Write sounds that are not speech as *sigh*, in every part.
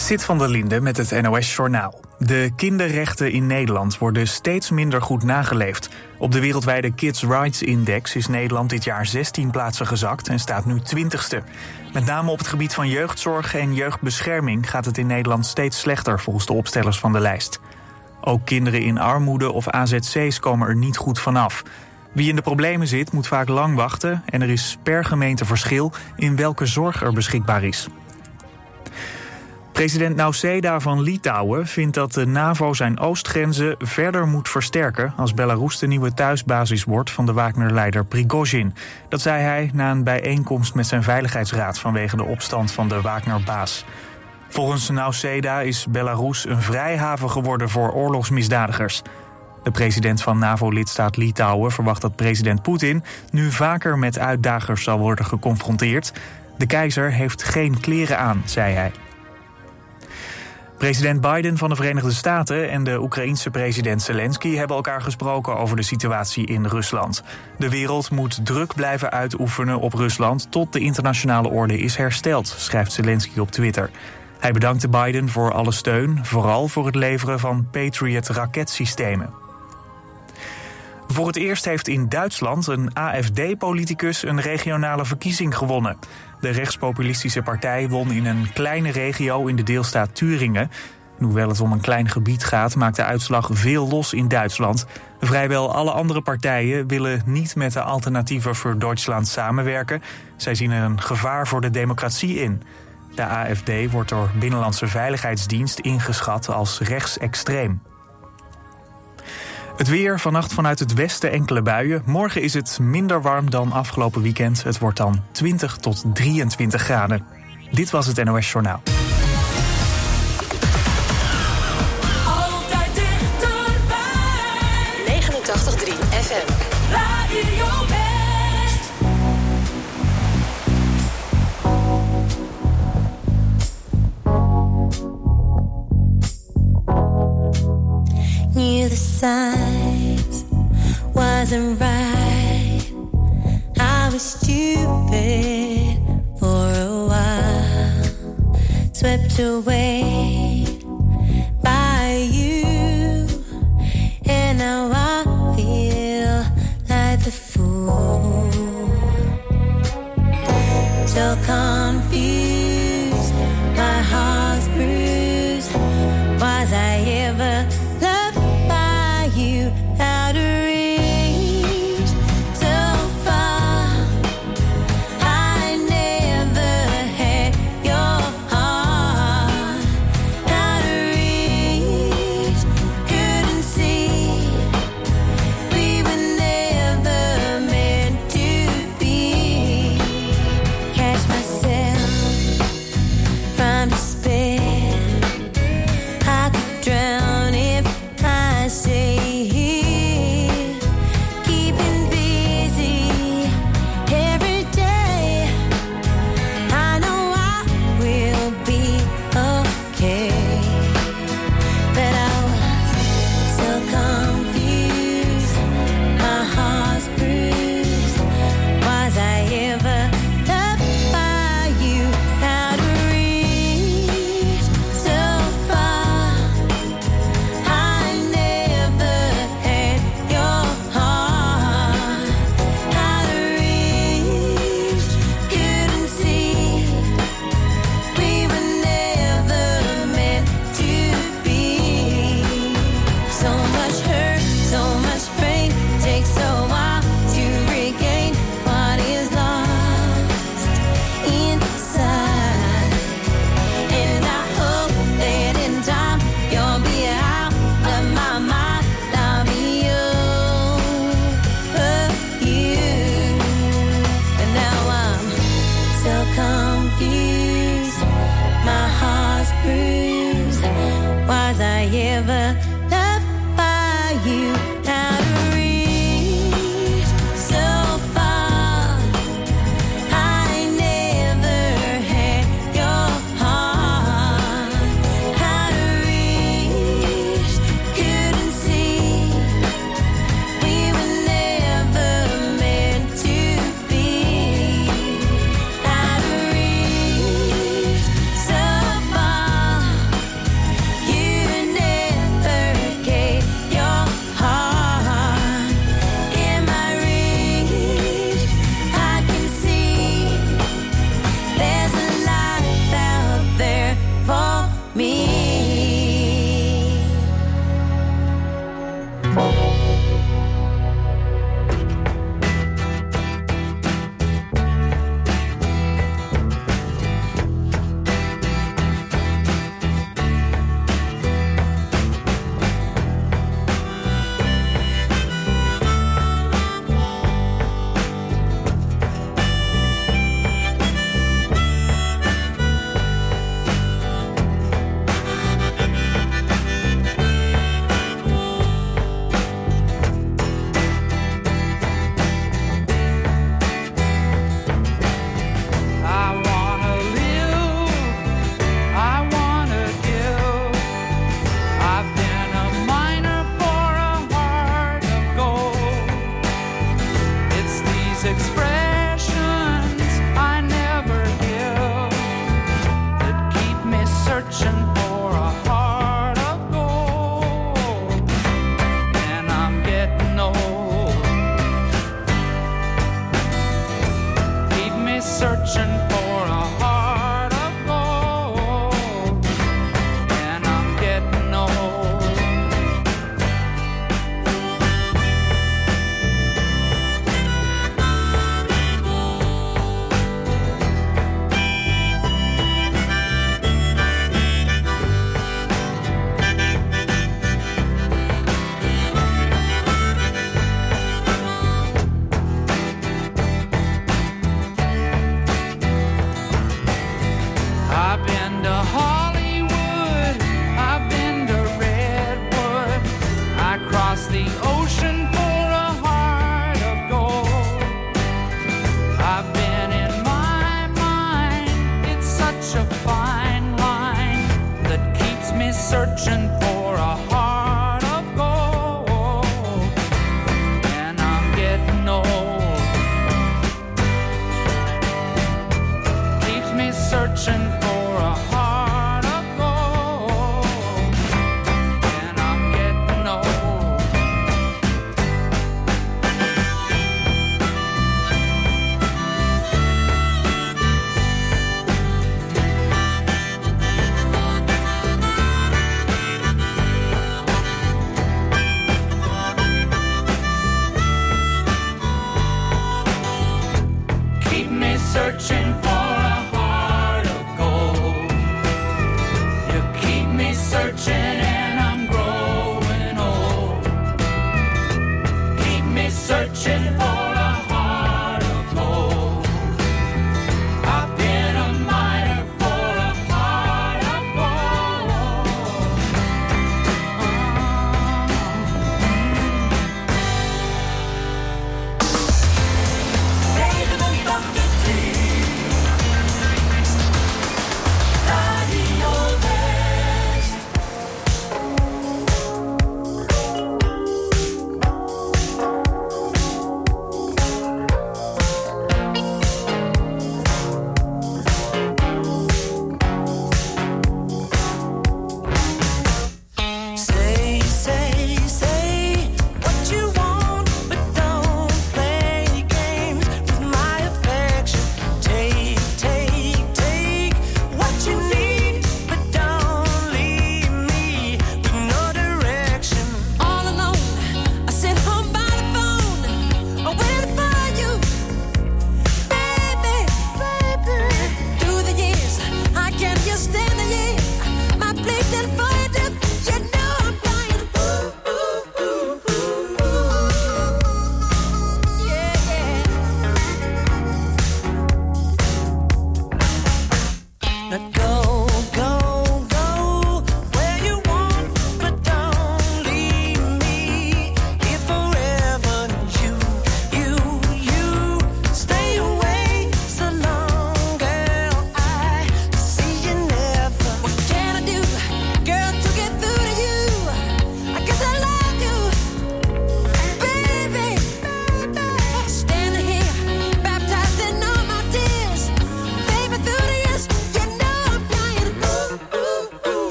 Zit van der Linde met het NOS-journaal. De kinderrechten in Nederland worden steeds minder goed nageleefd. Op de wereldwijde Kids Rights Index is Nederland dit jaar 16 plaatsen gezakt en staat nu 20ste. Met name op het gebied van jeugdzorg en jeugdbescherming gaat het in Nederland steeds slechter volgens de opstellers van de lijst. Ook kinderen in armoede of AZC's komen er niet goed vanaf. Wie in de problemen zit, moet vaak lang wachten en er is per gemeente verschil in welke zorg er beschikbaar is. President Nauseda van Litouwen vindt dat de NAVO zijn oostgrenzen verder moet versterken als Belarus de nieuwe thuisbasis wordt van de Wagner-leider Prigozhin. Dat zei hij na een bijeenkomst met zijn veiligheidsraad vanwege de opstand van de Wagner-baas. Volgens Nauseda is Belarus een vrijhaven geworden voor oorlogsmisdadigers. De president van NAVO-lidstaat Litouwen verwacht dat president Poetin nu vaker met uitdagers zal worden geconfronteerd. De keizer heeft geen kleren aan, zei hij. President Biden van de Verenigde Staten en de Oekraïense president Zelensky hebben elkaar gesproken over de situatie in Rusland. De wereld moet druk blijven uitoefenen op Rusland tot de internationale orde is hersteld, schrijft Zelensky op Twitter. Hij bedankte Biden voor alle steun, vooral voor het leveren van Patriot raketsystemen. Voor het eerst heeft in Duitsland een AFD-politicus een regionale verkiezing gewonnen. De rechtspopulistische partij won in een kleine regio in de deelstaat Turingen. hoewel het om een klein gebied gaat, maakt de uitslag veel los in Duitsland. Vrijwel alle andere partijen willen niet met de alternatieven voor Duitsland samenwerken. Zij zien er een gevaar voor de democratie in. De AFD wordt door Binnenlandse Veiligheidsdienst ingeschat als rechtsextreem. Het weer vannacht vanuit het westen enkele buien. Morgen is het minder warm dan afgelopen weekend. Het wordt dan 20 tot 23 graden. Dit was het NOS Journaal. Altijd dichterbij. 89.3 FM. Radio knew the signs wasn't right. I was stupid for a while, swept away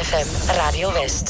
FM Radio West.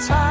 Tide.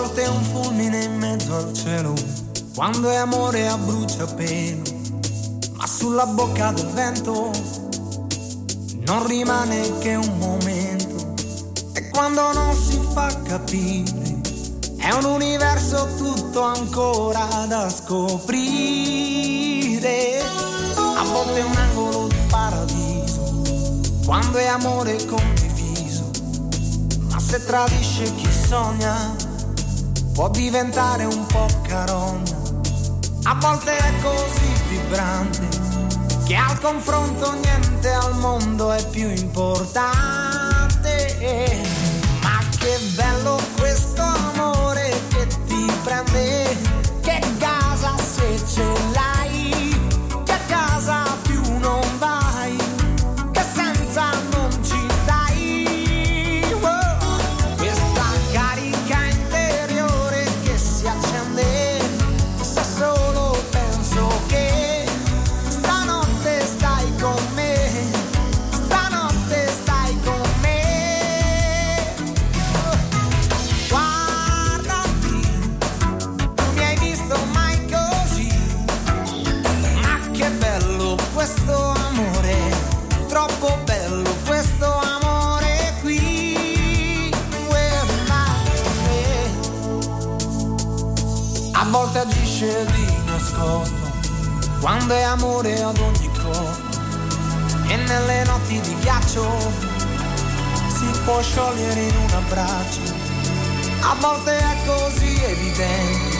Volte è un fulmine in mezzo al cielo, quando è amore a bruciapelo, ma sulla bocca del vento non rimane che un momento. E quando non si fa capire, è un universo tutto ancora da scoprire. A volte è un angolo di paradiso, quando è amore condiviso, ma se tradisce chi sogna può diventare un po' carogna. A volte è così vibrante che al confronto niente al mondo è più importante. Ma che bello questo amore che ti prende, che casa se ce l'hai, è amore ad ogni costo. E nelle notti di ghiaccio si può sciogliere in un abbraccio. A volte è così evidente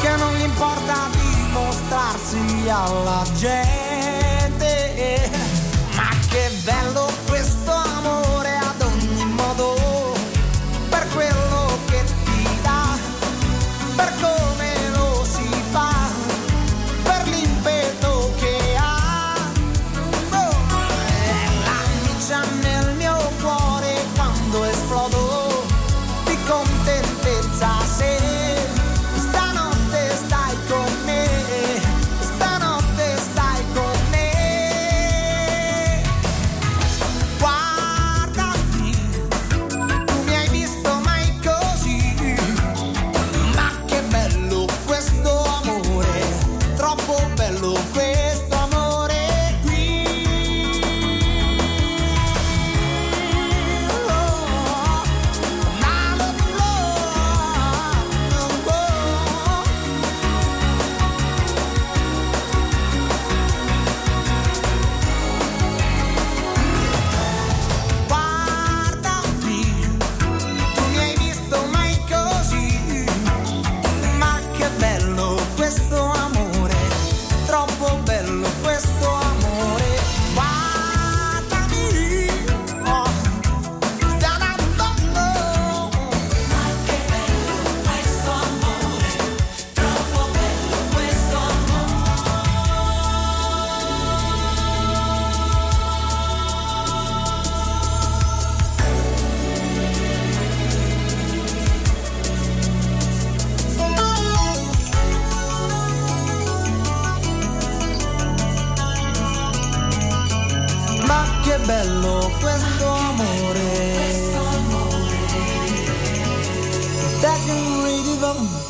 che non gli importa dimostrarsi alla gente. Ma che bello questo amore bello questo amore. Questo amore. That you read even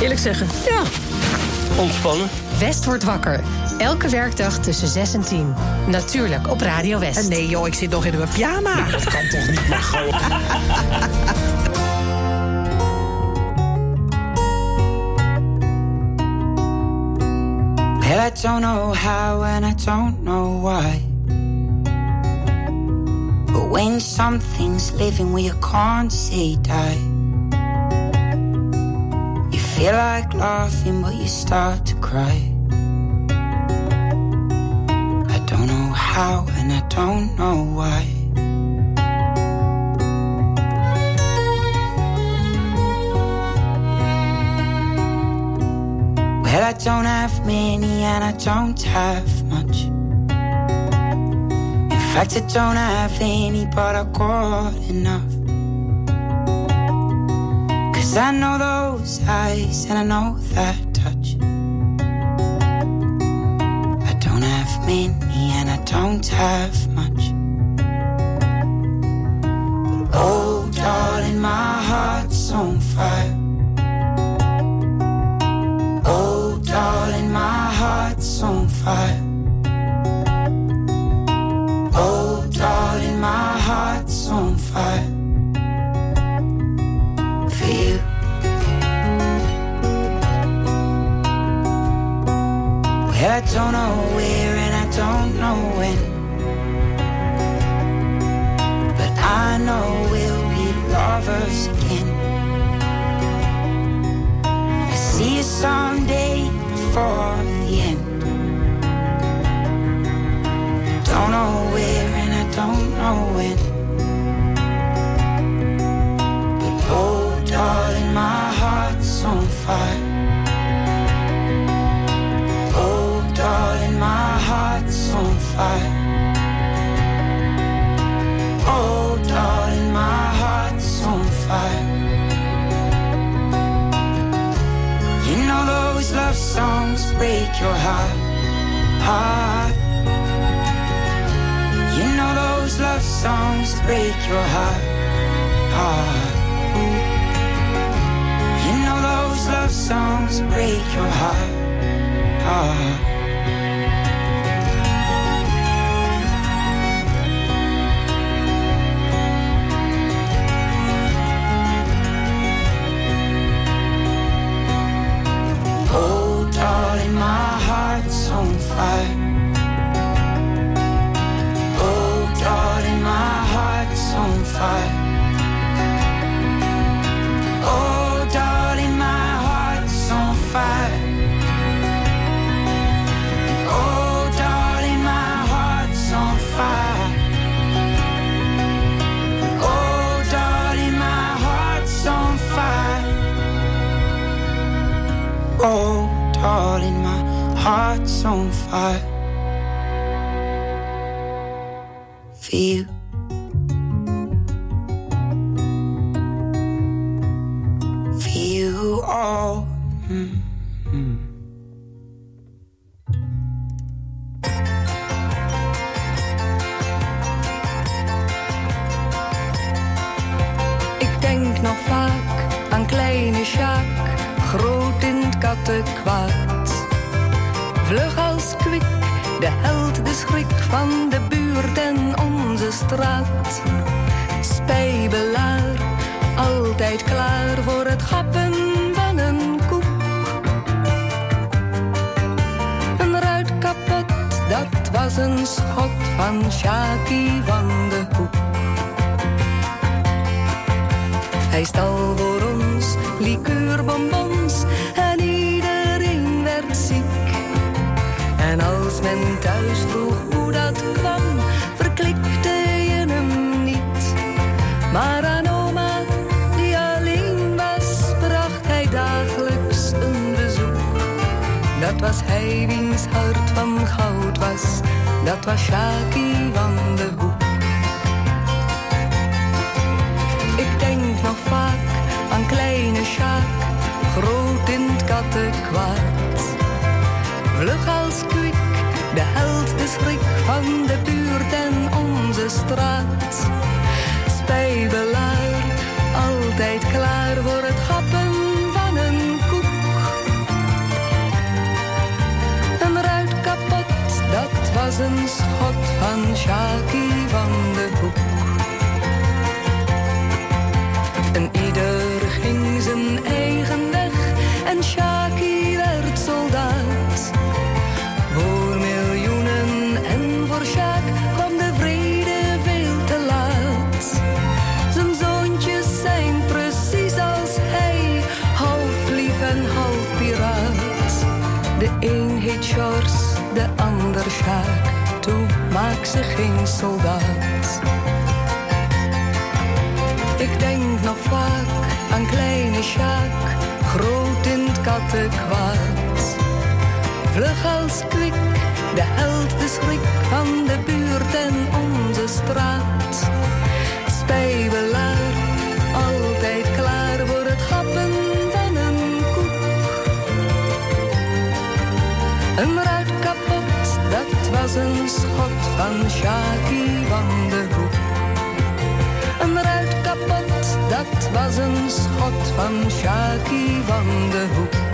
eerlijk zeggen, ja. Ontspannen. West wordt wakker. Elke werkdag tussen 6 en 10. Natuurlijk op Radio West. nee joh, ik zit nog in mijn pyjama. Nou, dat kan toch niet, maar gewoon. Well, I don't know how and I don't know why. But when something's living where you can't say die, feel like laughing, but you start to cry. I don't know how and I don't know why. Well, I don't have many and I don't have much. In fact, I don't have any, but I got enough. Cause I know those eyes and I know that touch. I don't have many and I don't have before love songs break your heart, heart. You know those love songs break your heart, heart. Oh, darling, my heart's on fire. Oh, darling, on fire. Oh, darling, my heart's on fire. Oh, darling, my heart's on fire. Oh, darling, my heart's on fire. Oh, darling, my heart's on fire. For you. Onze ze soldaat. Ik denk nog vaak aan kleine Sjaak, groot in het kattenkwaad. Vlug als kwik, de held, de schrik van de buurt en onze straat. Spijbelaar, altijd klaar voor het happen van een koek. Een ruit kapot, dat was een schot van Shaki van de Hoek. Een ruit kapot, dat was een schot van Shaki van de Hoek.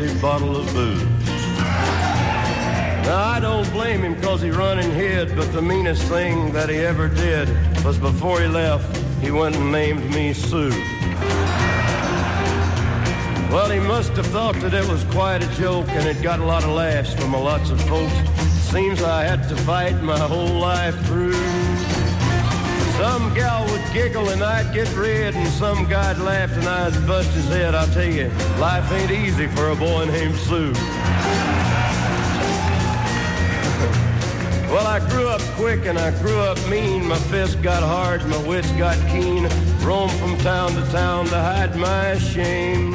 Empty bottle of booze. Now, I don't blame him because he run and hid, but the meanest thing that he ever did was before he left, he went and named me Sue. Well, he must have thought that it was quite a joke, and it got a lot of laughs from a lots of folks. Seems I had to fight my whole life through. Some gal would giggle and I'd get red, and some guy'd laugh and I'd bust his head. I'll tell you, life ain't easy for a boy named Sue. Well, I grew up quick and I grew up mean. My fists got hard, my wits got keen. Roamed from town to town to hide my shame.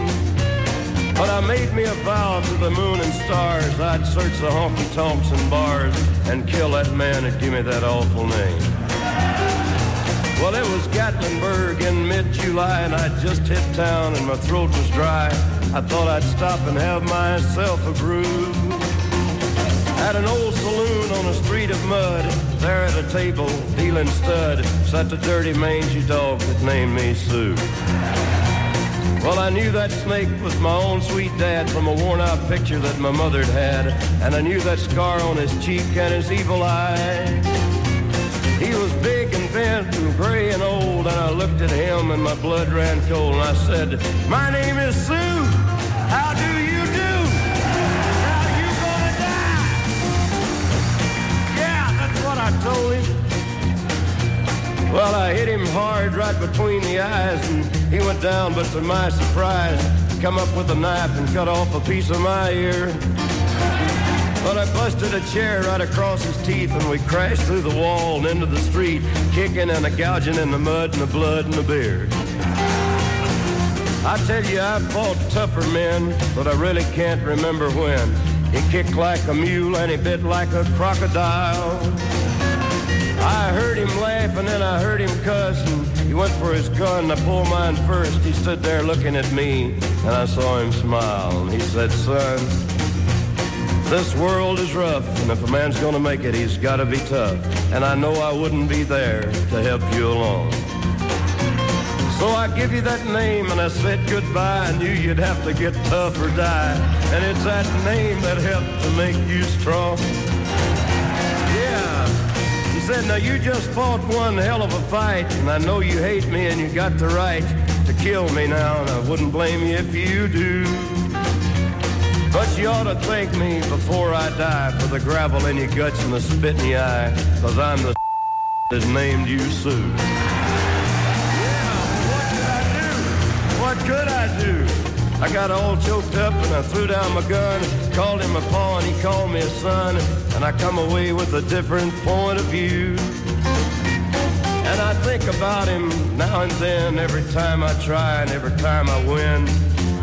But I made me a vow to the moon and stars. I'd search the honky tonks and bars and kill that man that give me that awful name. Well, it was Gatlinburg in mid-July, and I just hit town and my throat was dry. I thought I'd stop and have myself a brew. At an old saloon on a street of mud, there at a table, dealing stud, sat the dirty mangy dog that named me Sue. Well, I knew that snake was my own sweet dad from a worn-out picture that my mother'd had, and I knew that scar on his cheek and his evil eye. He was big and bent and gray and old, and I looked at him and my blood ran cold, and I said, "My name is Sue. How do you do? Now you gonna die?" Yeah, that's what I told him. Well, I hit him hard right between the eyes, and he went down, but to my surprise, come up with a knife and cut off a piece of my ear. But I busted a chair right across his teeth, and we crashed through the wall and into the street, kicking and a gouging in the mud and the blood and the beer. I tell you, I fought tougher men, but I really can't remember when. He kicked like a mule and he bit like a crocodile. I heard him laugh and then I heard him cuss and he went for his gun. I pulled mine first. He stood there looking at me and I saw him smile he said, son, this world is rough and if a man's gonna make it, he's gotta be tough. And I know I wouldn't be there to help you along. So I give you that name and I said goodbye. I knew you'd have to get tough or die. And it's that name that helped to make you strong. Yeah. He said, now you just fought one hell of a fight. And I know you hate me and you got the right to kill me now. And I wouldn't blame you if you do. You ought to thank me before I die for the gravel in your guts and the spit in your eye. Cause I'm the *laughs* that named you Sue. Yeah, what could I do? What could I do? I got all choked up and I threw down my gun, called him a paw and he called me a son, and I come away with a different point of view. And I think about him now and then, every time I try and every time I win.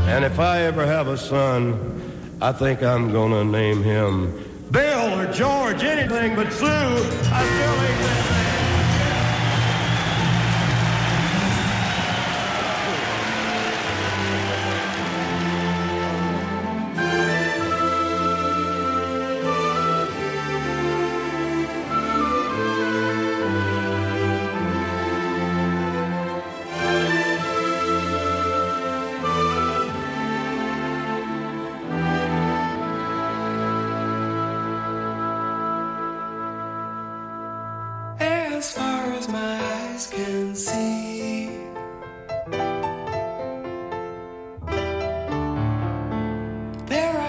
And if I ever have a son, I think I'm gonna name him Bill or George, anything but Sue. I still ain't that As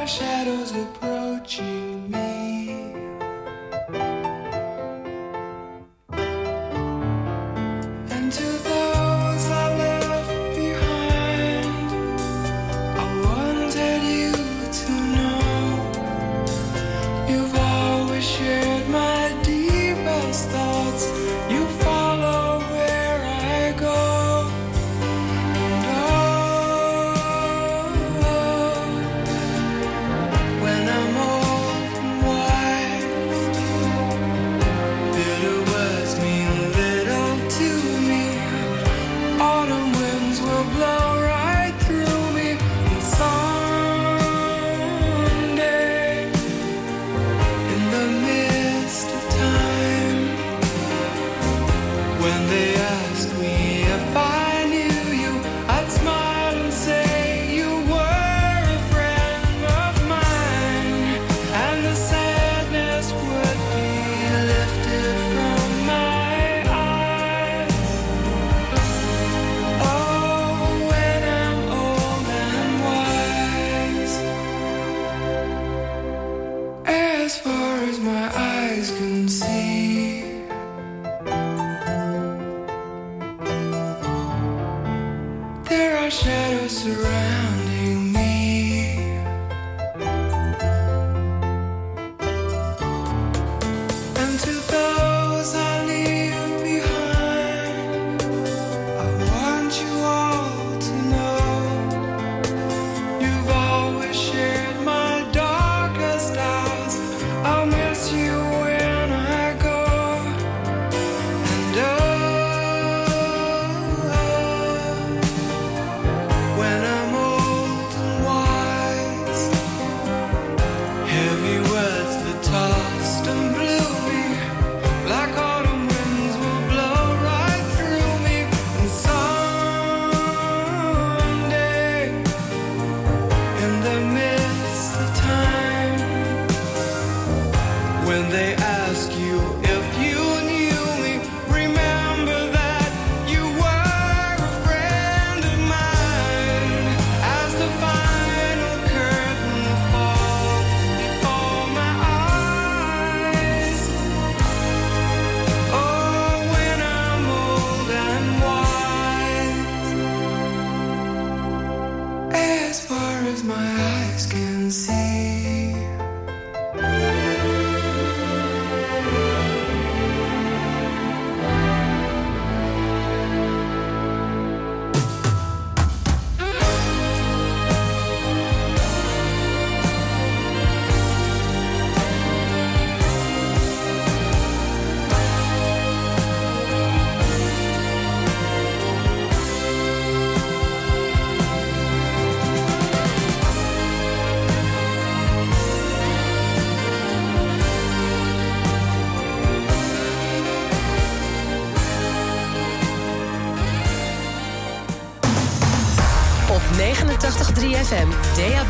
shadows approaching me.